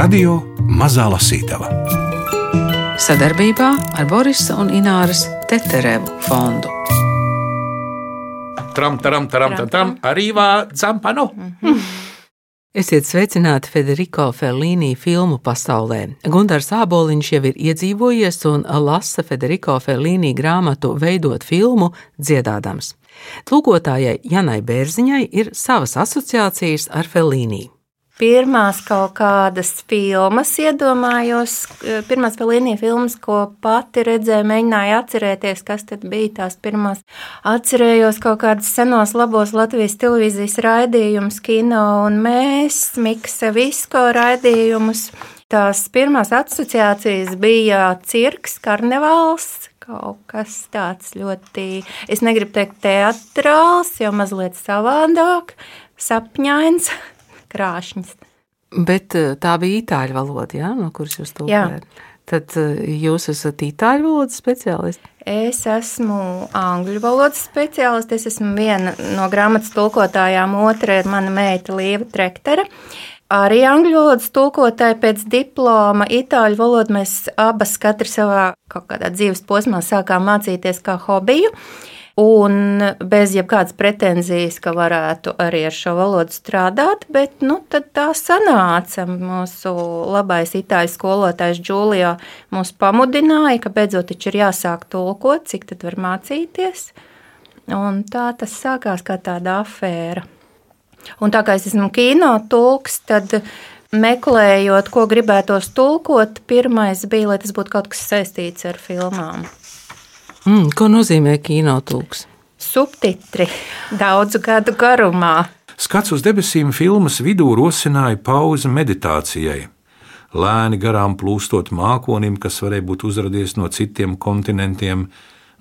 Radio Mazā Lasītava sadarbībā ar Borisa un Ināras Teterevu fondu. Tram, tram, tram, tram, tram, arī vācampanu. Esiet sveicināti Federico Fellīnī filmu pasaulē. Gunārs Āboliņš jau ir iedzīvojies un lasa Federico Fellīnī grāmatu Veidot filmu dziedādams. Tūkotājai Janai Bērziņai ir savas asociācijas ar Fellīnī pirmās kaut kādas filmas, iedomājos, eh, pirmās Pelīnija filmas, ko pati redzēju, mēģināju atcerēties, kas tad bija tās pirmās. Atcerējos kaut kādas senos labos Latvijas televīzijas raidījumus, kino un mēs, Mikse Visko raidījumus. Tās pirmās asociācijas bija cirks, karnevāls, kaut kas tāds ļoti, es negribu teikt teatrāls, jo mazliet savādāk, sapņains krāšņas. Bet eh, tā bija itāļu valoda, ja, no kuras jūs to Jā. Tad eh, jūs esat itāļu valodas speciālists? Es esmu angļu valodas speciālists. Es esmu viena no grāmatas tulkotājām, otra ir mana meita Līva Trektere. Arī angļu valodas tulkotāja pēc diploma, itāļu valodu mēs abas katra savā kaut kādā dzīves posmā sākām mācīties kā hobiju. Uh, un bez jebkādas pretenzijas, ka varētu arī ar šo valodu strādāt, bet nu, tā sanāca. Mūsu labais itāļu skolotājs Džūlijā mūs pamudināja, ka beidzot ir jāsāk tulkot, cik tad var mācīties. Un tā tas sākās kā tāda afēra. Un tā kā es esmu kino tulks, tad meklējot, ko gribētos tulkot, pirmais bija, lai tas būtu kaut kas saistīts ar filmām. Mm, ko nozīmē kinotūks? Subtitri daudzu gadu garumā. Skats uz debesīm filmas vidū rosināja pauzi meditācijai. Lēni garām plūstot mākonim, kas varēja būt uzradies no citiem kontinentiem,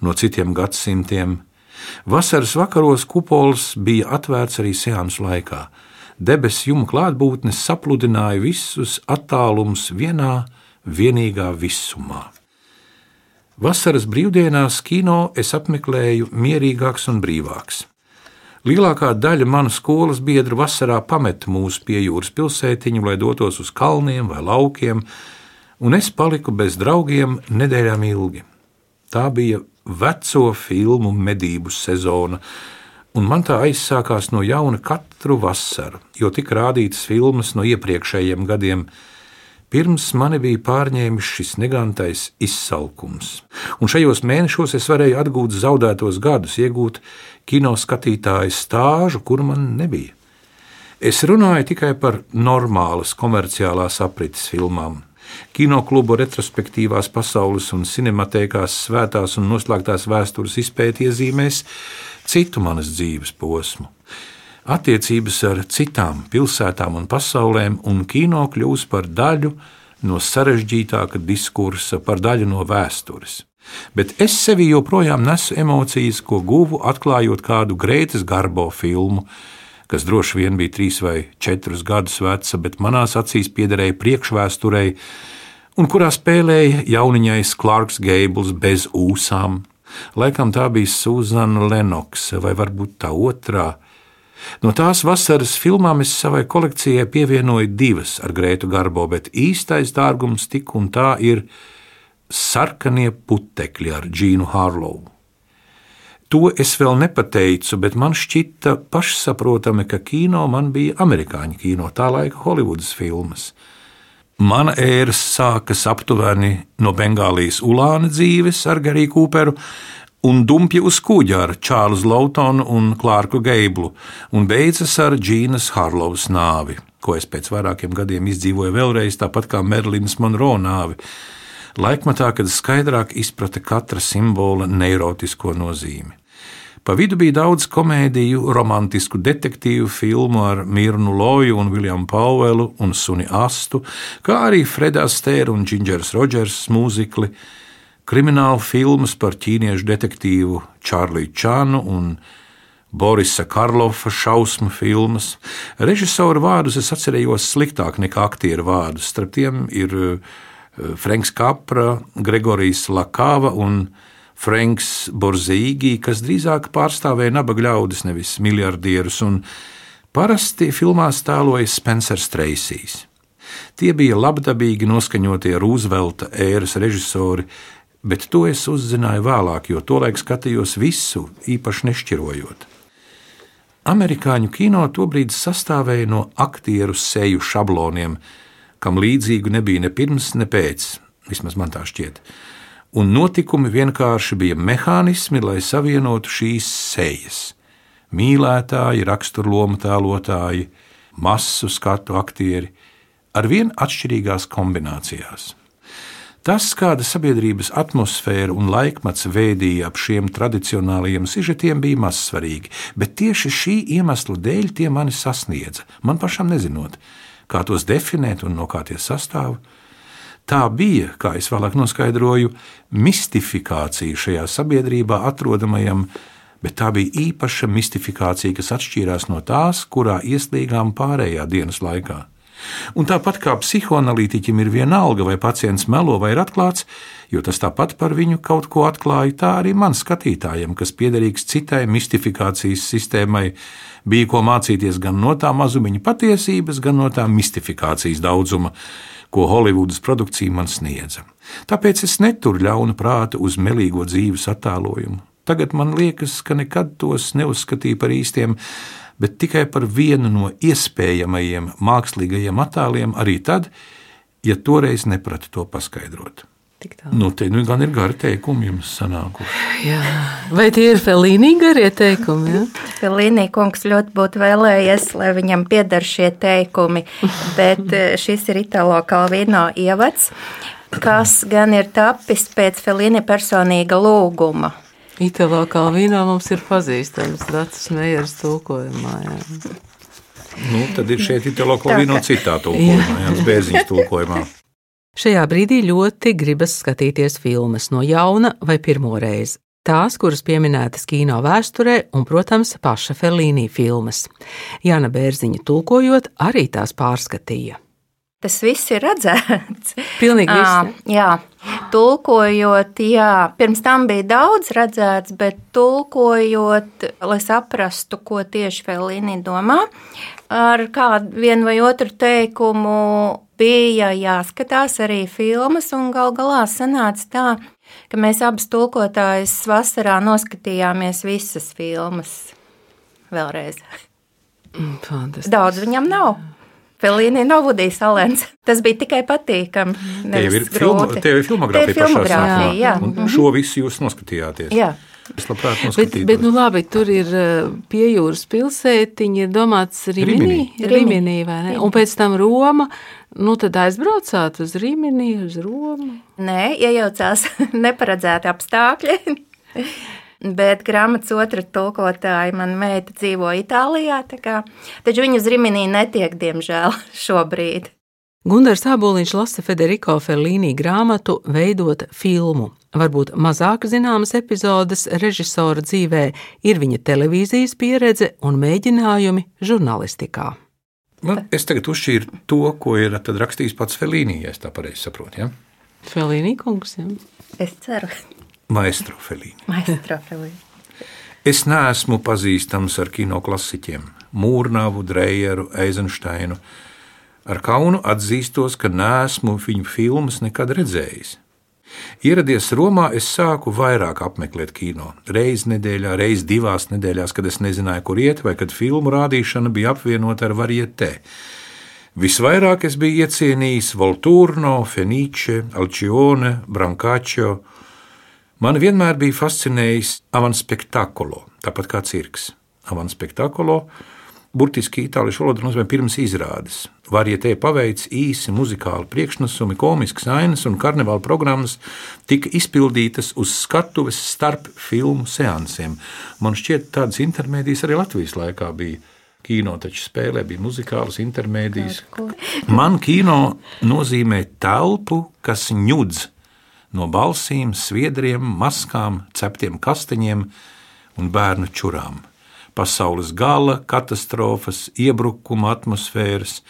no citiem gadsimtiem. Vasaras vakaros kupols bija atvērts arī sēnes laikā. Debesu jumta klātbūtnes sapludināja visus attālumus vienā vienīgā visumā. Vasaras brīvdienās kino es apmeklēju mierīgāks un brīvāks. Lielākā daļa manu skolas biedru vasarā pameta mūsu piejūras pilsētiņu, lai dotos uz kalniem vai laukiem, un es paliku bez draugiem nedēļām ilgi. Tā bija veco filmu medību sezona, un man tā aizsākās no jauna katru vasaru, jo tika rādītas filmas no iepriekšējiem gadiem, Pirms mani bija pārņēmis šis negantais izsalkums, un šajos mēnešos es varēju atgūt zaudētos gadus, iegūt kino skatītāju stāžu, kur man nebija. Es runāju tikai par normālas komerciālās aprites filmām. Kinoklubu retrospektīvās pasaules un cinematēkās svētās un noslēgtās vēstures izpēti iezīmēs citu manas dzīves posmu attiecības ar citām pilsētām un pasaulēm, un kino kļūs par daļu no sarežģītāka diskursa, par daļu no vēstures. Bet es sevī joprojām nesu emocijas, ko guvu atklājot kādu Grētas Garbo filmu, kas droši vien bija trīs vai četrus gadus veca, bet manās acīs piederēja priekšvēsturei, un kurā spēlēja jauniņais Clarks Gēbls bez ūsām. Laikam tā bija Suzana Lenoksa, vai varbūt tā otrā, No tās vasaras filmām es savai kolekcijai pievienoju divas ar Grētu Garbo, bet īstais dārgums tik un tā ir sarkanie putekļi ar Džīnu Hārlovu. To es vēl nepateicu, bet man šķita pašsaprotami, ka kino man bija amerikāņu kino, tā laika Holivudas filmas. Mana ēra sākas aptuveni no Bengālijas ulāna dzīves ar Gariju Kūperu, un dumpja uz kuģa ar Čārlzu Lautonu un Klārku Geiblu, un beidzas ar Džīnas Harlovas nāvi, ko es pēc vairākiem gadiem izdzīvoju vēlreiz, tāpat kā Merlīnas Monroe nāvi. Laikmatā, kad skaidrāk izprata katra simbola neirotisko nozīmi. Pa vidu bija daudz komēdiju, romantisku detektīvu filmu ar Mirnu Loju un Viljamu Pauelu un Suni Astu, kā arī Fredā Stēra un Džingers Rodžers mūzikli, krimināla filmas par ķīniešu detektīvu Čārliju Čānu un Borisa Karlofa šausmu filmas. Režisora vārdus es atcerējos sliktāk nekā aktieru vārdus. Starp tiem ir eh, Franks Kapra, Gregorijs Lakāva un Franks Borzīgī, kas drīzāk pārstāvēja nabaga ļaudis, nevis miljardierus, un parasti filmās tēloja Spencers Treisijs. Tie bija labdabīgi noskaņotie Roosevelta ēras režisori, bet to es uzzināju vēlāk, jo tolaik skatījos visu, īpaši nešķirojot. Amerikāņu kino tobrīd sastāvēja no aktieru seju šabloniem, kam līdzīgu nebija ne pirms, ne pēc, vismaz man tā šķiet. Un notikumi vienkārši bija mehānismi, lai savienotu šīs sejas. Mīlētāji, raksturloma tēlotāji, masu skatu aktieri, ar vien atšķirīgās kombinācijās. Tas, kāda sabiedrības atmosfēra un laikmets veidīja ap šiem tradicionālajiem sižetiem, bija mazsvarīgi, bet tieši šī iemesla dēļ tie mani sasniedza, man pašam nezinot, kā tos definēt un no kā tie sastāv. Tā bija, kā es vēlāk noskaidroju, mistifikācija šajā sabiedrībā atrodamajam, bet tā bija īpaša mistifikācija, kas atšķīrās no tās, kurā ieslīgām pārējā dienas laikā. Un tāpat kā psihoanalītiķim ir vienalga, vai pacients melo vai ir atklāts, jo tas tāpat par viņu kaut ko atklāja, tā arī man skatītājiem, kas piederīgs citai mistifikācijas sistēmai, bija ko mācīties gan no tā mazumiņa patiesības, gan no tā mistifikācijas daudzuma, ko Holivudas produkcija man sniedza. Tāpēc es neturu ļaunu prātu uz melīgo dzīves attēlojumu. Tagad man liekas, ka nekad tos neuzskatīju par īstiem, bet tikai par vienu no iespējamajiem mākslīgajiem attēliem arī tad, ja toreiz nepratu to paskaidrot. Nu, te nu gan ir gari teikumi jums sanākuši. Jā. Vai tie ir Felīnī garie teikumi? Ja? Felīnī kungs ļoti būtu vēlējies, lai viņam pieder šie teikumi, bet eh, šis ir Italo Kalvino ievads, kas gan ir tapis pēc Felīni personīga lūguma. Itālijā Kalvīnā mums ir pazīstams Dārts Meijers tulkojumā. Jā. Nu, tad ir šeit Itālijā Kalvīno citā tulkojumā, Jānis Bērziņas tulkojumā. Šajā brīdī ļoti gribas skatīties filmas no jauna vai pirmo reizi. Tās, kuras pieminētas kino vēsturē, un, protams, paša Felīnī filmas. Jāna Bērziņa tulkojot, arī tās pārskatīja. Tas viss ir redzēts. Pilnīgi viss. À, jā, tulkojot, jā, pirms tam bija daudz redzēts, bet tulkojot, lai saprastu, ko tieši Felīni domā, ar kādu vienu vai otru teikumu bija jāskatās arī filmas, un gal galā sanāca tā, ka mēs abas tulkotājas vasarā noskatījāmies visas filmas vēlreiz. Fantastiski. Daudz viņam nav. Felīni nav Vudijs Alens. Tas bija tikai patīkami. Tie ir, filma, tie ir filmogrāfija. Ir filmogrāfija, jā. Un mhm. šo visu jūs noskatījāties. Jā. Es labprāt noskatītos. Bet, bet nu labi, tur ir uh, pie jūras pilsētiņa, ir domāts Riminī, Riminī, Riminī vai ne? Un pēc tam Roma. Nu, tad aizbraucāt uz Rīgāni, uz Romu. Nē, iejaucās neparedzēti apstākļi. Bet grāmatas otra tulkotāja, mana meita dzīvo Itālijā, kā, taču viņa uz Riminī netiek, diemžēl, šobrīd. Gunārs Aboliņš lasa Federico Fellīnī grāmatu Veidot filmu. Varbūt mazāk zināmas epizodes režisora dzīvē ir viņa televīzijas pieredze un mēģinājumi žurnālistikā. Man, es tagad uzšķīru to, ko ir rakstījis pats Fellīnī, ja tā pareizi saprotu. Ja? Fellīnī kungs, jā. Es ceru. Maestro Felīni. Maestro Felīni. Es neesmu pazīstams ar kino klasiķiem, Mūrnāvu, Drejeru, Eizensteinu. Ar kaunu atzīstos, ka neesmu viņu filmas nekad redzējis. Ieradies Romā, es sāku vairāk apmeklēt kino. Reizi nedēļā, reizi divās nedēļās, kad es nezināju, kur iet, vai kad filmu rādīšana bija apvienota ar varietē. Visvairāk es biju iecienījis Volturno, Fenice, Alcione, Brancaccio, Man vienmēr bija fascinējis avanspektakolo, tāpat kā cirks. Avanspektakolo burtiski itāļu valodā nozīmē pirms izrādes. Varietē paveic īsi muzikāli priekšnesumi, komisks ainas un karnevāla programmas tika izpildītas uz skatuves starp filmu seansiem. Man šķiet, tādas intermēdijas arī Latvijas laikā bija. Kino taču spēlē bija muzikālas intermēdijas. Man kino nozīmē telpu, kas ņudz no balsīm, sviedriem, maskām, ceptiem kasteņiem un bērnu čurām. Pasaules gala, katastrofas, iebrukuma atmosfēras,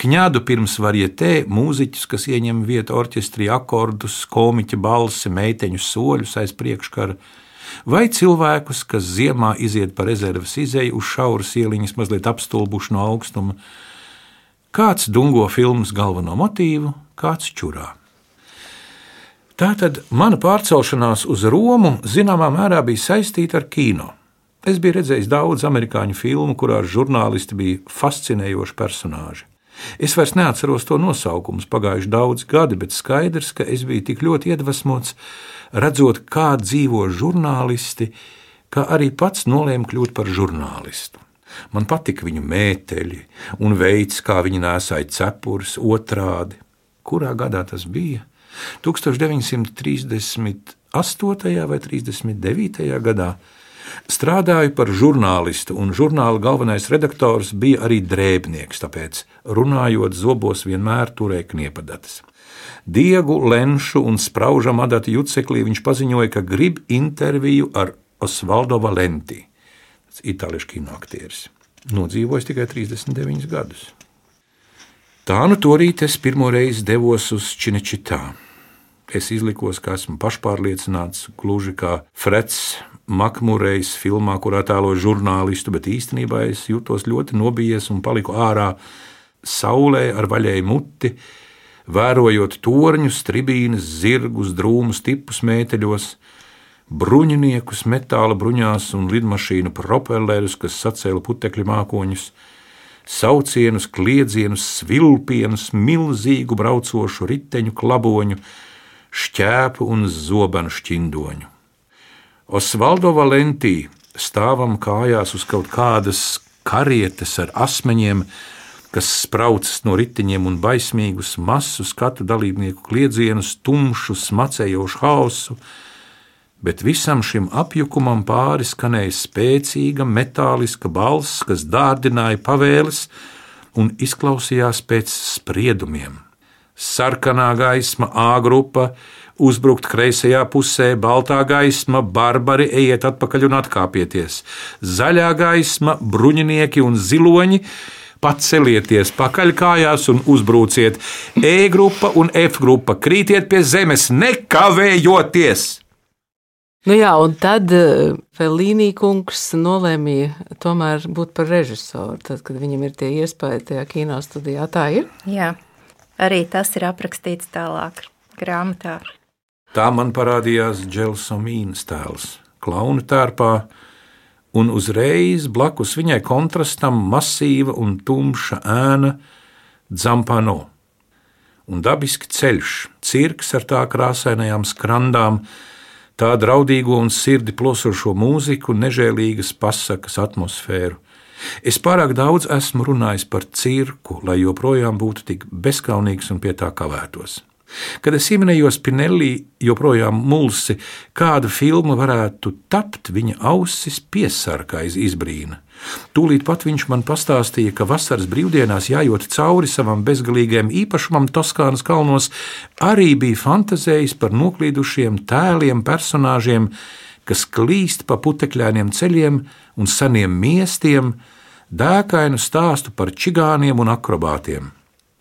kņādu pirms varietē, mūziķus, kas ieņem vietu orķestrī, akordus, komiķa balsi, meiteņu soļus aiz priekškara, vai cilvēkus, kas ziemā iziet pa rezerves izēju uz šauras ieliņas, mazliet apstulbuši no augstuma, Kāds dungo filmas galveno motīvu, kāds čurā. Tātad mana pārcelšanās uz Romu zināmā mērā bija saistīta ar kino. Es biju redzējis daudz amerikāņu filmu, kurās žurnālisti bija fascinējoši personāži. Es vairs neatceros to nosaukumus, pagājuši daudz gadi, bet skaidrs, ka es biju tik ļoti iedvesmots, redzot, kā dzīvo žurnālisti, ka arī pats nolēmu kļūt par žurnālistu. Man patika viņu mēteļi un veids, kā viņi nesāja cepures otrādi. Kurā gadā tas bija? 1938. vai 39. gadā strādāju par žurnālistu, un žurnāla galvenais redaktors bija arī drēbnieks, tāpēc runājot zobos vienmēr turēja kniepadatas. Diegu, lenšu un spraužam adatu juceklī viņš paziņoja, ka grib interviju ar Osvaldo Valenti, itāļu kino aktieris. Nodzīvojis tikai 39 gadus. Tā nu torīt es pirmo reizi devos uz Činečitā. Es izlikos, ka esmu pašpārliecināts, gluži kā Freds Makmurejs filmā, kurā tēlo žurnālistu, bet īstenībā es jutos ļoti nobijies un paliku ārā saulē ar vaļēju muti, vērojot torņus, tribīnes, zirgus, drūmus, tipus mēteļos, bruņiniekus metāla bruņās un lidmašīnu propellerus, kas sacēla putekļu mākoņus, saucienus, kliedzienus, svilpienus, milzīgu braucošu riteņu klaboņu, šķēpu un zobenu šķindoņu. Osvaldo Valentī stāvam kājās uz kaut kādas karietes ar asmeņiem, kas spraucas no riteņiem un baismīgus masu skatu dalībnieku kliedzienus, tumšu, smacējošu hausu, bet visam šim apjukumam pāri skanēja spēcīga metāliska balss, kas dārdināja pavēles un izklausījās pēc spriedumiem. Sarkanā gaisma, A grupa, uzbrukt kreisajā pusē, baltā gaisma, barbari, ejiet atpakaļ un atkāpieties. Zaļā gaisma, bruņinieki un ziloņi, pacelieties pakaļkājās un uzbruciet. E grupa un F grupa, krītiet pie zemes, nekavējoties! Nu jā, un tad eh, Felīnī kungs nolēmīja tomēr būt par režisoru, tad, kad viņam ir tie iespējas tajā kino studijā. Tā ir? Jā, arī tas ir aprakstīts tālāk grāmatā. Tā man parādījās Dželsomīnas tēls, klauna tērpā, un uzreiz blakus viņai kontrastam masīva un tumša ēna Dzampano. Un dabiski ceļš, cirks ar tā krāsainajām skrandām, tā draudīgo un sirdi plosošo mūziku, nežēlīgas pasakas atmosfēru. Es pārāk daudz esmu runājis par cirku, lai joprojām būtu tik bezskaunīgs un pie tā kavētos. Kad es ieminējos Pinelli, joprojām mulsi, kāda filma varētu tapt, viņa ausis piesarka aiz izbrīna. Tūlīt pat viņš man pastāstīja, ka vasaras brīvdienās jājot cauri savam bezgalīgajam īpašumam Toskānas kalnos, arī bija fantazējis par noklīdušiem tēliem, personāžiem, kas klīst pa putekļainiem ceļiem un seniem miestiem, dēkainu stāstu par čigāniem un akrobātiem.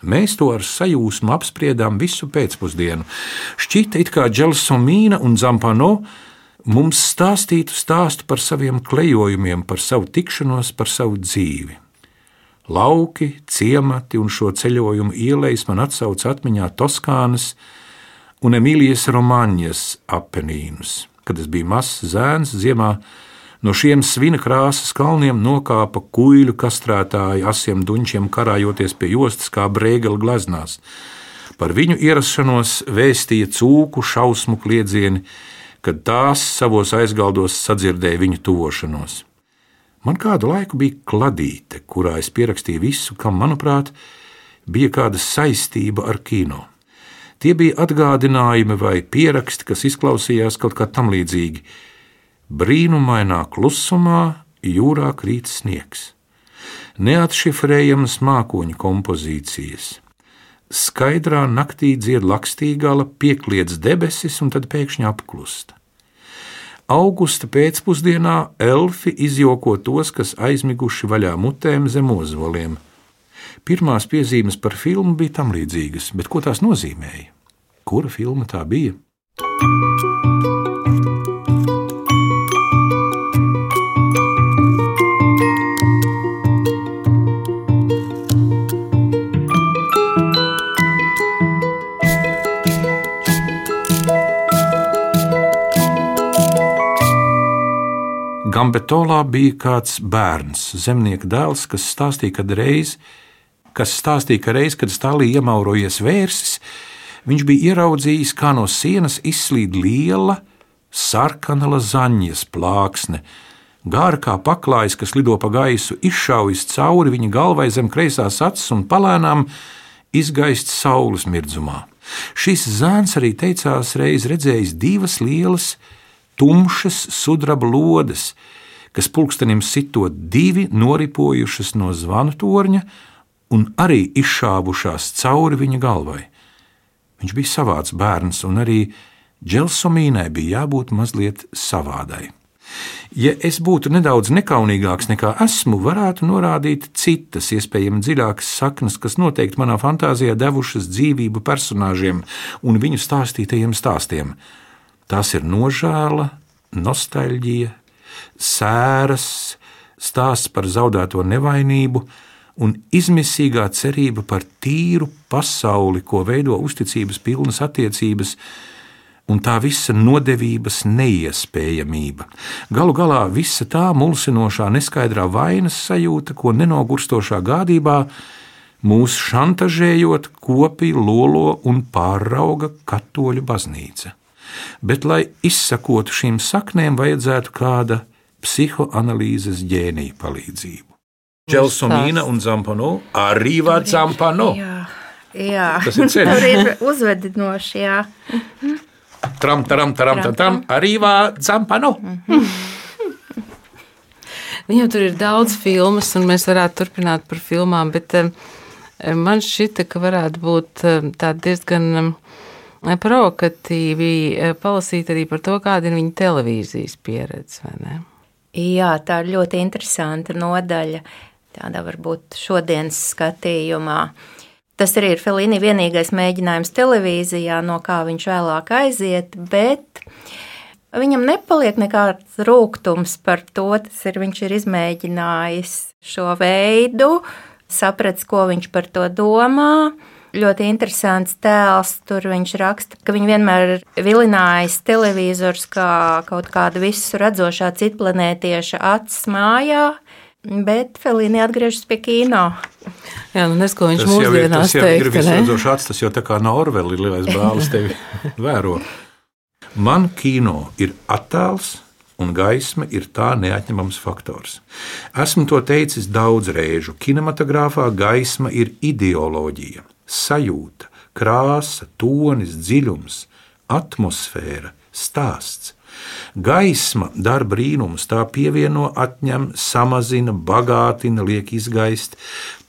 Mēs to ar sajūsmu apspriedām visu pēcpusdienu. Šķita, it kā Dželsomīna un Zampano mums stāstītu stāstu par saviem klejojumiem, par savu tikšanos, par savu dzīvi. Lauki, ciemati un šo ceļojumu ielais man atsauc atmiņā Toskānas un Emīlijas Romaņas apenīnus. Kad es biju mazs zēns, ziemā no šiem svina krāsas kalniem nokāpa kuģu kastrētāji asiem duņķiem karājoties pie jostas kā brēgeli gleznās. Par viņu ierašanos vēstīja cūku šausmu kliedzieni, kad tās savos aizgaldos sadzirdēja viņu tuvošanos. Man kādu laiku bija kladīte, kurā es pierakstīju visu, kam, manuprāt, bija kāda saistība ar kino. Tie bija atgādinājumi vai pieraksti, kas izklausījās kaut kā tam līdzīgi. Brīnumainā klusumā jūrā krīt sniegs, neatšifrējamas mākoņu kompozīcijas. Skaidrā naktī dzied lakstīgala, piekliedz debesis un tad pēkšņi apklusta. Augusta pēcpusdienā elfi izjoko tos, kas aizmiguši vaļā mutēm zem ozoliem. Pirmās piezīmes par filmu bija tam līdzīgas, bet ko tās nozīmēja? Kura filma tā bija? Gambetolā bija kāds bērns, zemnieka dēls, kas stāstīja, kad reiz, kas stāstīja, ka reiz, kad stālī iemaurojies vērsis, viņš bija ieraudzījis, kā no sienas izslīd liela, sarkana lazaņas plāksne, Gāra kā paklājs, kas lido pa gaisu, izšaujas cauri viņa galvai zem kreisās acis un palēnām izgaist saules mirdzumā. Šis zēns arī teicās reiz redzējis divas lielas, tumšas sudraba lodes, kas pulkstenim sitot divi noripojušas no zvanu torņa un arī izšāvušās cauri viņa galvai. Viņš bija savāds bērns, un arī Dželsomīnai bija jābūt mazliet savādai. Ja es būtu nedaudz nekaunīgāks nekā esmu, varētu norādīt citas, iespējami dziļākas saknes, kas noteikti manā fantāzijā devušas dzīvību personāžiem un viņu stāstītajiem stāstiem. Tās ir nožēla, nostalģija, sēras, stāsts par zaudēto nevainību un izmisīgā cerība par tīru pasauli, ko veido uzticības pilnas attiecības un tā visa nodevības neiespējamība. Galu galā visa tā mulsinošā, neskaidrā vainas sajūta, ko nenogurstošā gādībā mūs šantažējot, kopī lolo un pārauga katoļu baznīca. Bet, lai izsakotu šīm saknēm, vajadzētu kāda psihoanalīzes ģēnija palīdzību. Čelsomīna un Zampano arī var Zampano. Jā, jā. Tas ir ceļš. Tur ir uzvedinoši, jā. Tram, tram, tram, tram, tram, arī var Zampano. Viņam tur ir daudz filmas, un mēs varētu turpināt par filmām, bet um, man šķita, ka varētu būt um, tāda diezgan provokatīvi uh, palasīt arī par to, kāda ir viņa televīzijas pieredze? Jā, tā ir ļoti interesanta nodaļa. Tādā varbūt šodienas skatījumā. Tas arī ir Felīni vienīgais mēģinājums televīzijā, no kā viņš vēlāk aiziet, bet viņam nepaliek nekāds rūkums par to. Tas ir viņš ir izmēģinājis šo veidu, sapratis, ko viņš par to domā. Ļoti interesants tēls. Tur viņš raksta, ka viņi vienmēr ir vilinājis televizors kā kaut kāda visu redzošā citplanētieša acis mājā, bet Felīni atgriežas pie kino. Jā, nu nes, ko viņš Tas jau ir, mūsdienās tas jau ir teikt, ne? visredzošs acis, tas jau tā kā no Orvela ir lielais brālis tevi vēro. Man kino ir attēls, un gaisma ir tā neatņemams faktors. Esmu to teicis daudz reižu. Kinematogrāfā gaisma ir ideoloģija, sajūta, krāsa, tonis, dziļums, atmosfēra, stāsts. Gaisma dara brīnumus, tā pievieno, atņem, samazina, bagātina, liek izgaist,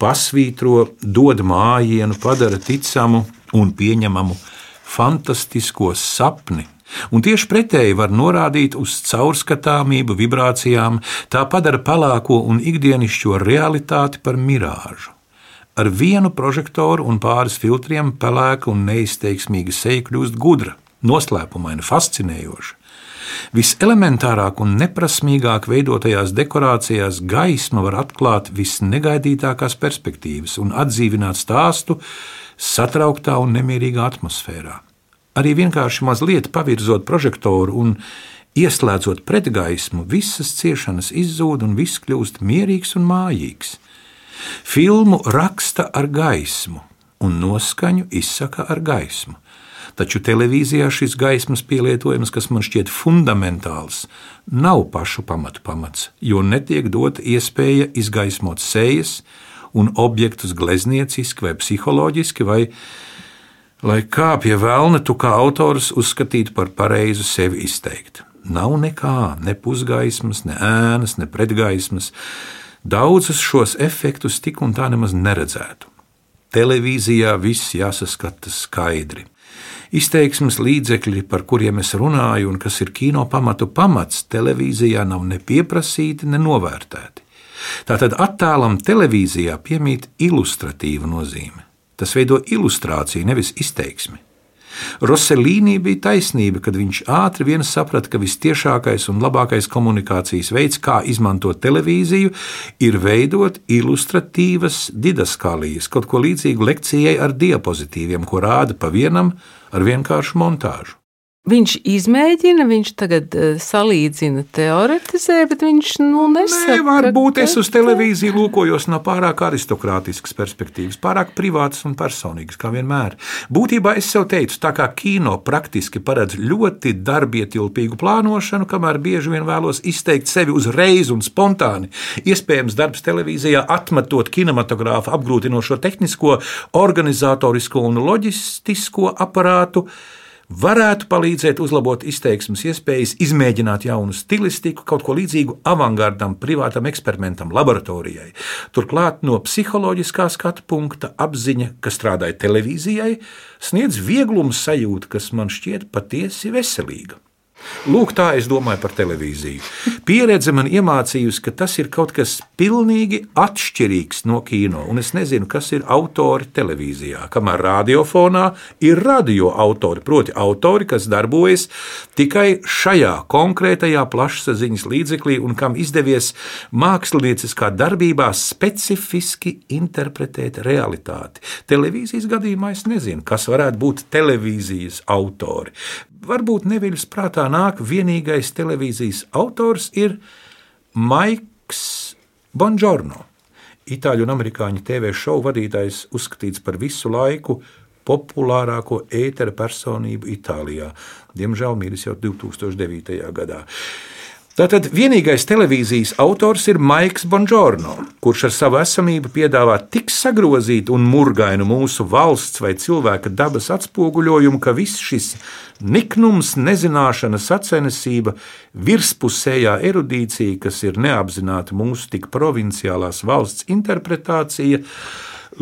pasvītro, dod mājienu, padara ticamu un pieņemamu fantastisko sapni. Un tieši pretēji var norādīt uz caurskatāmību, vibrācijām, tā padara pelēko un ikdienišķo realitāti par mirāžu. Ar vienu prožektoru un pāris filtriem pelēka un neizteiksmīga seja kļūst gudra, noslēpumaina, fascinējoša. Viselementārāk un neprasmīgāk veidotajās dekorācijās gaisma var atklāt visnegaidītākās perspektīvas un atdzīvināt stāstu satrauktā un nemierīgā atmosfērā. Arī vienkārši mazliet pavirzot prožektoru un ieslēdzot pretgaismu, visas ciešanas izzūd un viss kļūst mierīgs un mājīgs. Filmu raksta ar gaismu, un noskaņu izsaka ar gaismu. Taču televīzijā šis gaismas pielietojums, kas man šķiet fundamentāls, nav pašu pamatu pamats, jo netiek dota iespēja izgaismot sejas un objektus gleznieciski vai psiholoģiski, vai lai kā pie vēlna tu kā autors uzskatītu par pareizu sevi izteikt. Nav nekā, ne pusgaismas, ne ēnas, ne pretgaismas. Daudzus šos efektus tik un tā nemaz neredzētu. Televīzijā viss jāsaskata skaidri. Izteiksmes līdzekļi, par kuriem es runāju, un kas ir kino pamatu pamats, televīzijā nav ne pieprasīti, ne novērtēti. Tātad attēlam televīzijā piemīt ilustratīva nozīme. Tas veido ilustrāciju, nevis izteiksmi. Roselīnī bija taisnība, kad viņš ātri vien saprata, ka vistiešākais un labākais komunikācijas veids, kā izmantot televīziju, ir veidot ilustratīvas didaskālijas, kaut ko līdzīgu lekcijai ar diapozitīviem, ko rāda pa vienam ar vienkāršu montāžu. Viņš izmēģina, viņš tagad uh, salīdzina, teoretizē, bet viņš nu, nesaka. Nē, varbūt es uz televīziju lūkojos no pārāk aristokrātiskas perspektīvas, pārāk privātas un personīgas, kā vienmēr. Būtībā es sev teicu, tā kā kino praktiski paredz ļoti darbietilpīgu plānošanu, kamēr bieži vien vēlos izteikt sevi uzreiz un spontāni. Iespējams, darbs televīzijā atmetot kinematogrāfa apgrūtinošo tehnisko, organizatorisko un loģistisko aparātu varētu palīdzēt uzlabot izteiksmes iespējas, izmēģināt jaunu stilistiku, kaut ko līdzīgu avangardam, privātam eksperimentam, laboratorijai. Turklāt no psiholoģiskā skatu punkta apziņa, kas strādāja televīzijai, sniedz vieglumu sajūtu, kas man šķiet patiesi veselīga. Lūk, tā es domāju par televīziju. Pieredze man iemācījusi, ka tas ir kaut kas pilnīgi atšķirīgs no kino, un es nezinu, kas ir autori televīzijā. Kamēr radiofonā ir radioautori, proti, autori, kas darbojas tikai šajā konkrētajā plašsaziņas līdzeklī un kam izdevies mākslinieckā darbībā specifiski interpretēt realitāti. Televīzijas gadījumā es nezinu, kas varētu būt televīzijas autori varbūt neviļas prātā nāk vienīgais televīzijas autors ir Maiks Bonžorno. Itāļu un amerikāņu TV šovu vadītājs uzskatīts par visu laiku populārāko ētera personību Itālijā. Diemžēl miris jau 2009. gadā. Tātad vienīgais televīzijas autors ir Maiks Bonžorno, kurš ar savu esamību piedāvā tik sagrozītu un murgainu mūsu valsts vai cilvēka dabas atspoguļojumu, ka viss šis niknums, nezināšana, sacensība, virspusējā erudīcija, kas ir neapzināta mūsu tik provinciālās valsts interpretācija,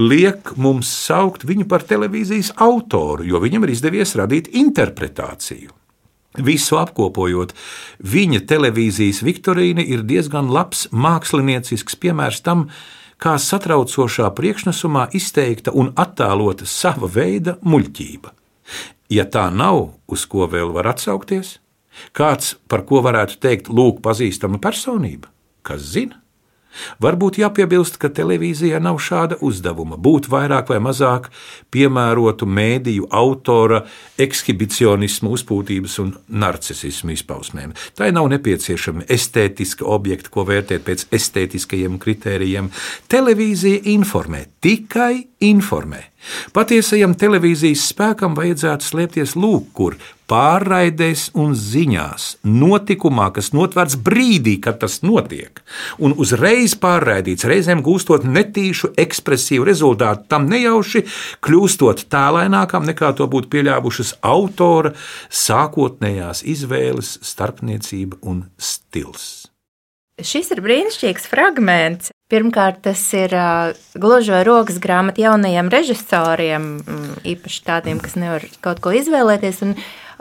liek mums saukt viņu par televīzijas autoru, jo viņam ir izdevies radīt interpretāciju. Visu apkopojot, viņa televīzijas Viktorīna ir diezgan labs māksliniecisks piemērs tam, kā satraucošā priekšnesumā izteikta un attēlota sava veida muļķība. Ja tā nav, uz ko vēl var atsaukties, kāds par ko varētu teikt, lūk, pazīstama personība, kas zina? Varbūt jāpiebilst, ka televīzijā nav šāda uzdevuma būt vairāk vai mazāk piemērotu mēdīju autora ekshibicionismu, uzpūtības un narcisismu izpausmēm. Tai nav nepieciešami estētiski objekti, ko vērtēt pēc estētiskajiem kritērijiem. Televīzija informē, tikai informē. Patiesajam televīzijas spēkam vajadzētu slēpties lūk, kur pārraidēs un ziņās, notikumā, kas notverts brīdī, kad tas notiek, un uzreiz pārraidīts, reizēm gūstot netīšu ekspresīvu rezultātu, tam nejauši kļūstot tēlēnākam nekā to būtu pieļāvušas autora sākotnējās izvēles, starpniecība un stils. Šis ir brīnišķīgs fragments. Pirmkārt, tas ir uh, gluži vai rokas grāmata jaunajiem režisoriem, īpaši tādiem, kas nevar kaut ko izvēlēties. Un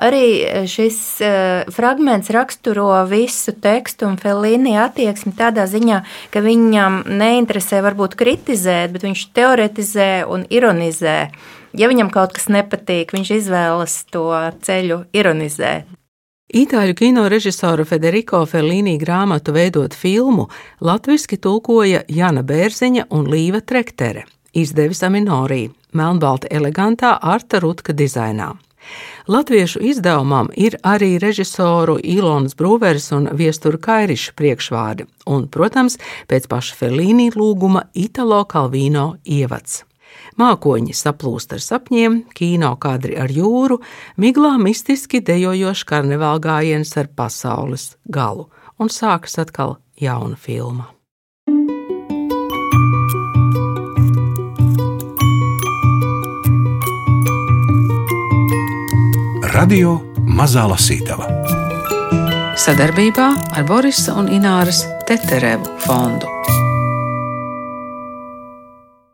arī šis uh, fragments raksturo visu tekstu un Felīni attieksmi tādā ziņā, ka viņam neinteresē varbūt kritizēt, bet viņš teoretizē un ironizē. Ja viņam kaut kas nepatīk, viņš izvēlas to ceļu ironizēt. Itāļu kino režisora Federico Fellini grāmatu veidot filmu latviski tulkoja Jana Bērziņa un Līva Trektere, izdevis Aminorī, melnbalta elegantā Arta Rutka dizainā. Latviešu izdevumam ir arī režisoru Ilonas Brūveres un Viestura Kairiša priekšvārdi, un, protams, pēc paša Fellīnī lūguma Italo Kalvino ievads. Mākoņi saplūst ar sapņiem, kino kadri ar jūru, miglā mistiski dejojošs karnevāla gājiens ar pasaules galu, un sākas atkal jauna filma. Radio Mazā Lasītava sadarbībā ar Borisa un Ināras Teterevu fondu.